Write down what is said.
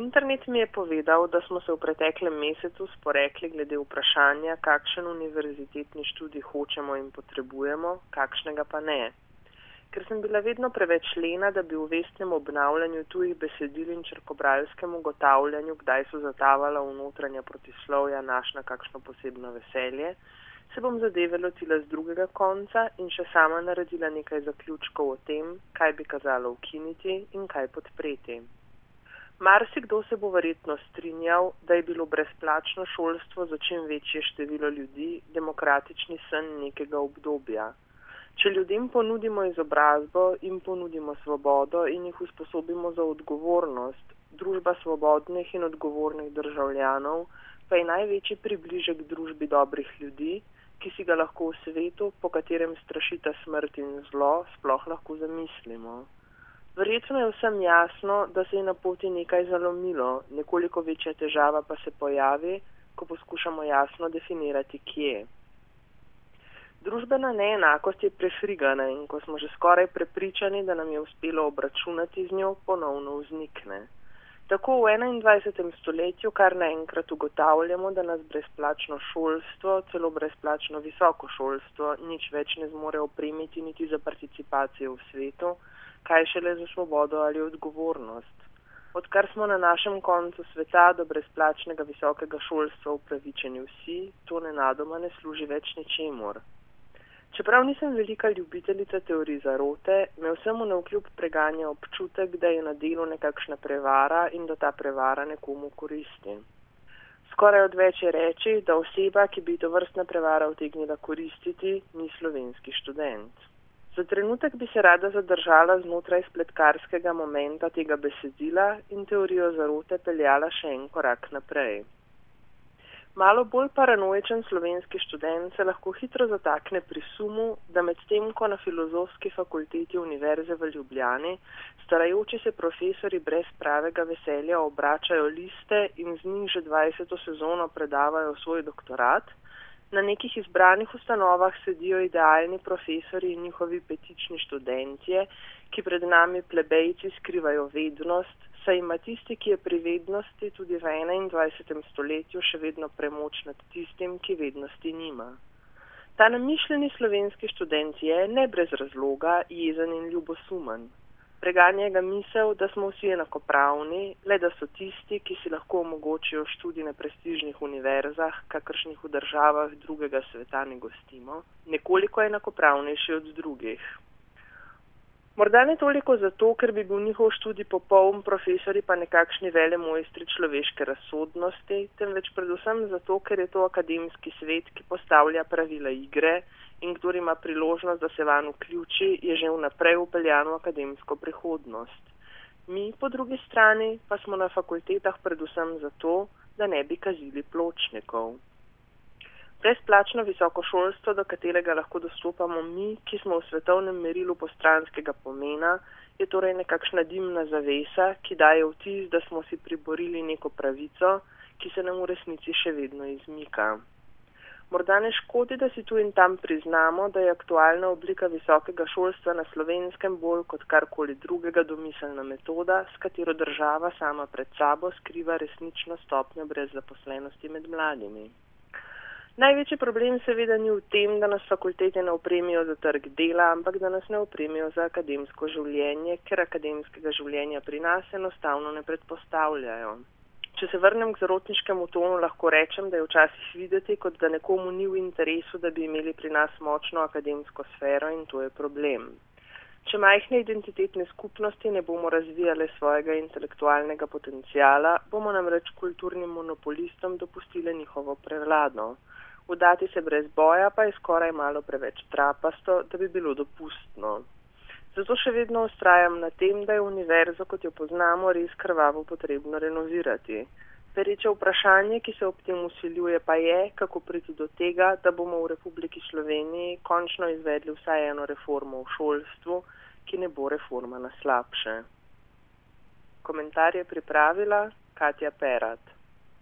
Internet mi je povedal, da smo se v preteklem mesecu sporekli glede vprašanja, kakšen univerzitetni študij hočemo in potrebujemo, kakšnega pa ne. Ker sem bila vedno preveč lena, da bi v vestnem obnavljanju tujih besedil in črkobralskem ugotavljanju, kdaj so zatavala v notranja protislovja našla kakšno posebno veselje, se bom zadeve lotila z drugega konca in še sama naredila nekaj zaključkov o tem, kaj bi kazalo ukiniti in kaj podpreti. Marsikdo se bo verjetno strinjal, da je bilo brezplačno šolstvo za čim večje število ljudi demokratični sen nekega obdobja. Če ljudem ponudimo izobrazbo, jim ponudimo svobodo in jih usposobimo za odgovornost, družba svobodnih in odgovornih državljanov pa je največji približek družbi dobrih ljudi, ki si ga lahko v svetu, po katerem strašita smrt in zlo, sploh lahko zamislimo. Verjetno je vsem jasno, da se je na poti nekaj zalomilo, nekoliko večja težava pa se pojavi, ko poskušamo jasno definirati, kje. Družbena neenakost je prefrigana in ko smo že skoraj prepričani, da nam je uspelo obračunati z njo, ponovno vznikne. Tako v 21. stoletju kar naenkrat ugotavljamo, da nas brezplačno šolstvo, celo brezplačno visoko šolstvo, nič več ne zmore opremiti niti za participacijo v svetu, kaj šele za svobodo ali odgovornost. Odkar smo na našem koncu sveta do brezplačnega visokega šolstva upravičeni vsi, to nenadoma ne služi več ničemur. Čeprav nisem velika ljubiteljica teorij zarote, me vsemu na vkljub preganja občutek, da je na delu nekakšna prevara in da ta prevara nekomu koristi. Skoraj odveč je reči, da oseba, ki bi to vrstna prevara utegnila koristiti, ni slovenski študent. Za trenutek bi se rada zadržala znotraj spletkarskega momenta tega besedila in teorijo zarote peljala še en korak naprej. Malo bolj paranoičen slovenski študent se lahko hitro zatakne pri sumu, da medtem ko na filozofski fakulteti Univerze v Ljubljani starajoči se profesori brez pravega veselja obračajo liste in z njih že 20. sezono predavajo svoj doktorat, Na nekih izbranih ustanovah sedijo idealni profesori in njihovi petični študentje, ki pred nami plebejci skrivajo vednost, saj ima tisti, ki je pri vednosti tudi v 21. stoletju še vedno premoč nad tistim, ki vednosti nima. Ta namišljeni slovenski študent je ne brez razloga jezen in ljubosumen. Preganja ga misel, da smo vsi enakopravni, le da so tisti, ki si lahko omogočijo študij na prestižnih univerzah, kakršnih v državah drugega sveta ne gostimo, nekoliko enakopravnejši od drugih. Morda ne toliko zato, ker bi bil njihov študij popoln, profesori pa nekakšni vele mojstri človeške razsodnosti, temveč predvsem zato, ker je to akademski svet, ki postavlja pravila igre in kdo ima priložnost, da se van vključi, je že vnaprej upeljan v akademsko prihodnost. Mi, po drugi strani, pa smo na fakultetah predvsem zato, da ne bi kazili pločnikov. Brezplačno visoko šolstvo, do katerega lahko dostopamo mi, ki smo v svetovnem merilu postranskega pomena, je torej nekakšna dimna zavesa, ki daje vtis, da smo si priborili neko pravico, ki se nam v resnici še vedno izmika. Morda ne škodi, da si tu in tam priznamo, da je aktualna oblika visokega šolstva na slovenskem bolj kot karkoli drugega domiselna metoda, s katero država sama pred sabo skriva resnično stopnjo brezzaposlenosti med mladimi. Največji problem seveda ni v tem, da nas fakultete ne opremijo za trg dela, ampak da nas ne opremijo za akademsko življenje, ker akademskega življenja pri nas enostavno ne predpostavljajo. Če se vrnem k zarotniškemu tonu, lahko rečem, da je včasih videti, kot da nekomu ni v interesu, da bi imeli pri nas močno akademsko sfero in to je problem. Če majhne identitetne skupnosti ne bomo razvijale svojega intelektualnega potencijala, bomo namreč kulturnim monopolistom dopustili njihovo prevlado. Vdati se brez boja pa je skoraj malo preveč trapasto, da bi bilo dopustno. Zato še vedno ustrajam na tem, da je univerzo, kot jo poznamo, res krvavo potrebno renovirati. Pereče vprašanje, ki se ob tem usiljuje, pa je, kako priti do tega, da bomo v Republiki Sloveniji končno izvedli vsaj eno reformo v šolstvu, ki ne bo reforma na slabše. Komentar je pripravila Katja Perat.